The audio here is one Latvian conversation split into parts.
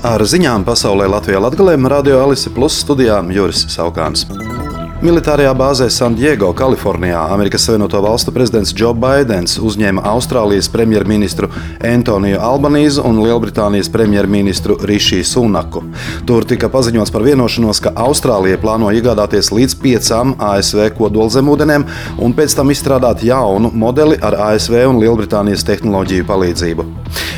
Ar ziņām pasaulē Latvijā Latvijā Radio Alise Plus studijā Juris Saukāns. Militārajā bāzē San Diego, Kalifornijā, Amerikas Savienoto Valstu prezidents Joe Bidenis uzņēma Austrālijas premjerministru Antoniju Albanīzu un Lielbritānijas premjerministru Rišiju Sunaku. Tur tika paziņots par vienošanos, ka Austrālija plāno iegādāties līdz piecām ASV kodolzemūdenēm un pēc tam izstrādāt jaunu modeli ar ASV un Lielbritānijas tehnoloģiju palīdzību.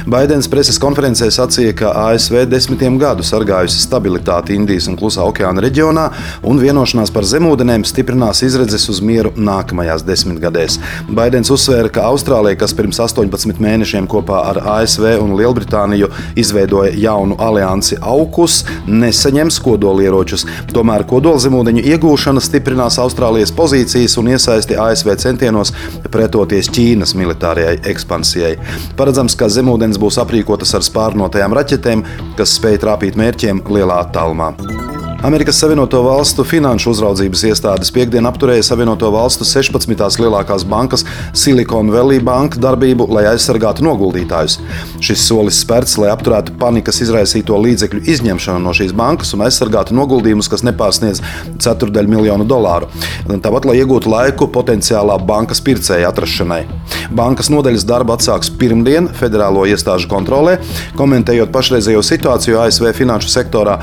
Baidens preses konferencē sacīja, ka ASV desmitiem gadu sargājusi stabilitāti Indijas un Klusā okeāna reģionā un vienošanās par zemūdeni ūdenēm stiprinās izredzes uz mieru nākamajās desmitgadēs. Baidens uzsvēra, ka Austrālija, kas pirms 18 mēnešiem kopā ar ASV un Lielbritāniju izveidoja jaunu aliansi AUKUS, nesaņems kodolieročus. Tomēr kodolzemūdeņu iegūšana stiprinās Austrālijas pozīcijas un iesaisti ASV centienos pretoties Ķīnas militārajai ekspansijai. Paredzams, ka zemūdens būs aprīkotas ar spārnotajām raķetēm, kas spēj trāpīt mērķiem lielā attālumā. Amerikas Savienoto Valstu finanšu uzraudzības iestādes piekdien apturēja Savienoto Valstu 16. lielākās bankas Silicon Valley Bank darbību, lai aizsargātu noguldītājus. Šis solis spērts, lai apturētu panikas izraisīto līdzekļu izņemšanu no šīs bankas un aizsargātu noguldījumus, kas nepārsniedz ceturdaļu miljonu dolāru. Tāpat, lai iegūtu laiku potenciālā bankas pircēja atrašanai. Bankas nodaļas darbu atsāks pirmdien federālo iestāžu kontrolē. Komentējot pašreizējo situāciju ASV finanšu sektorā,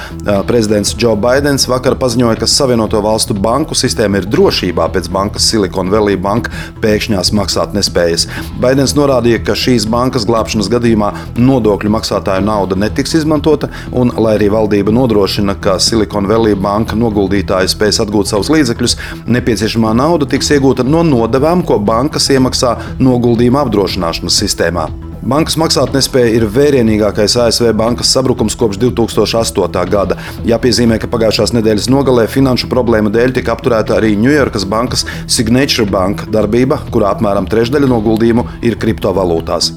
prezidents Joe Biden Baidens vakar paziņoja, ka Savienoto Valstu banku sistēma ir drošībā pēc bankas Silicon Valley Bank pēkšņās maksātnespējas. Baidens norādīja, ka šīs bankas glābšanas gadījumā nodokļu maksātāju nauda netiks izmantota, un, lai arī valdība nodrošina, ka Silicon Valley Banka noguldītāji spēs atgūt savus līdzekļus, nepieciešamā nauda tiks iegūta no nodevām, ko bankas iemaksā noguldījuma apdrošināšanas sistēmā. Bankas maksātnespēja ir vērienīgākais ASV bankas sabrukums kopš 2008. gada. Jāpiezīmē, ka pagājušās nedēļas nogalē finanšu problēmu dēļ tika apturēta arī Ņujorkas bankas Signature Bank darbība, kurā apmēram trešdaļa noguldījumu ir kriptovalūtās.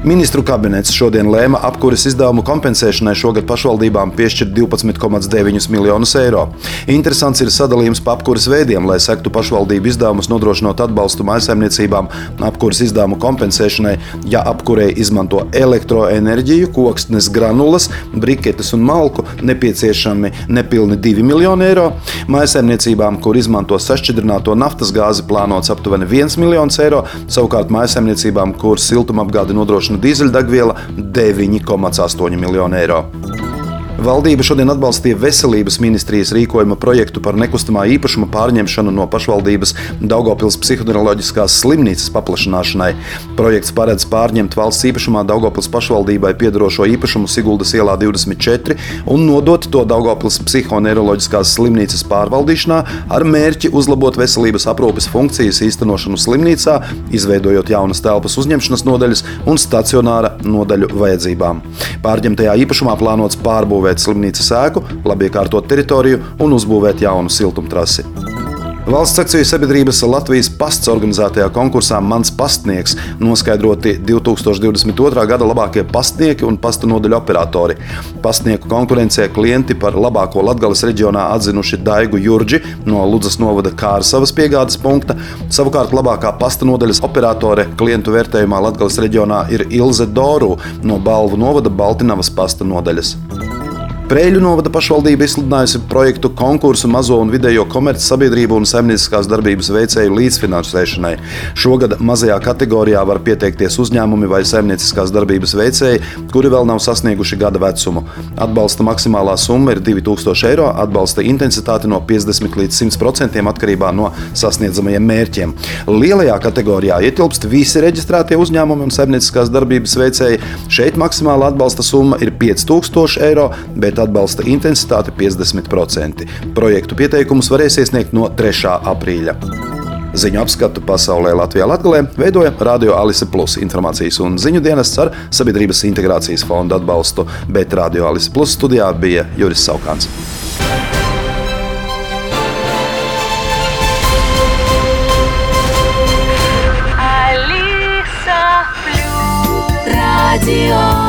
Ministru kabinets šodien lēma apkures izdevumu kompensēšanai šogad pašvaldībām piešķirt 12,9 miljonus eiro. Interesants ir sadalījums pa apkures veidiem, lai sektu pašvaldību izdevumus, nodrošinot atbalstu mājsaimniecībām apkures izdevumu kompensēšanai, ja apkurē izmanto elektroenerģiju, koksnes granulas, briketes un malku, nepieciešami nepilni 2 miljoni eiro. Mājsaimniecībām, kur izmanto sašķidrināto naftas gāzi, plānots aptuveni 1 miljons eiro, savukārt mājsaimniecībām, kur siltumapgāde nodrošina nodrošina dīzeļdegviela 9,8 miljonu eiro. Valdība šodien atbalstīja veselības ministrijas rīkojuma projektu par nekustamā īpašuma pārņemšanu no pašvaldības Daugopils psihoneiroloģiskās slimnīcas paplašināšanai. Projekts paredz pārņemt valsts īpašumā Daugopils pašvaldībai piedarošo īpašumu Siguldas ielā 24 un nodot to Daugopils psihoneiroloģiskās slimnīcas pārvaldīšanā ar mērķi uzlabot veselības aprūpes funkcijas īstenošanu slimnīcā, izveidojot jaunas telpas uzņemšanas nodaļas un stacionāra nodaļu vajadzībām. Pārņemtajā īpašumā plānots pārbūvēt renovēt slimnīcas ēku, labi iekārtot teritoriju un uzbūvēt jaunu siltumtrasi. Valsts akciju sabiedrības Latvijas pasts organizētajā konkursā Mans pastnieks noskaidroti 2022. gada labākie pastnieki un pasta nodaļu operatori. Pastnieku konkurencē klienti par labāko Latvijas reģionā atzinuši Daigu Jurģi no Ludzas novada Kārsavas piegādes punkta. Savukārt labākā pasta nodaļas operatore klientu vērtējumā Latvijas reģionā ir Ilze Doru no Balvu novada Baltinavas pasta nodaļas. Prēļu novada pašvaldība izsludinājusi projektu konkursu mazo un vidējo komercsabiedrību un saimnieciskās darbības veicēju līdzfinansēšanai. Šogad mazajā kategorijā var pieteikties uzņēmumi vai saimnieciskās darbības veicēji, kuri vēl nav sasnieguši gada vecumu. Atbalsta maksimālā summa ir 2000 eiro, atbalsta intensitāte no 50 līdz 100% atkarībā no sasniedzamajiem mērķiem. Lielajā kategorijā ietilpst visi reģistrētie uzņēmumi un saimnieciskās darbības veicēji. Šeit maksimāla atbalsta summa ir 5000 eiro, bet atbalsta intensitāte 50%. Projektu pieteikumus varēs iesniegt no 3. aprīļa. Ziņu apskatu pasaulē Latvijā Latvijā veidoja Radio Alise Plus informācijas un ziņu dienests ar Sabiedrības integrācijas fonda atbalstu, bet Radio Alise Plus studijā bija Juris Saukāns. Radio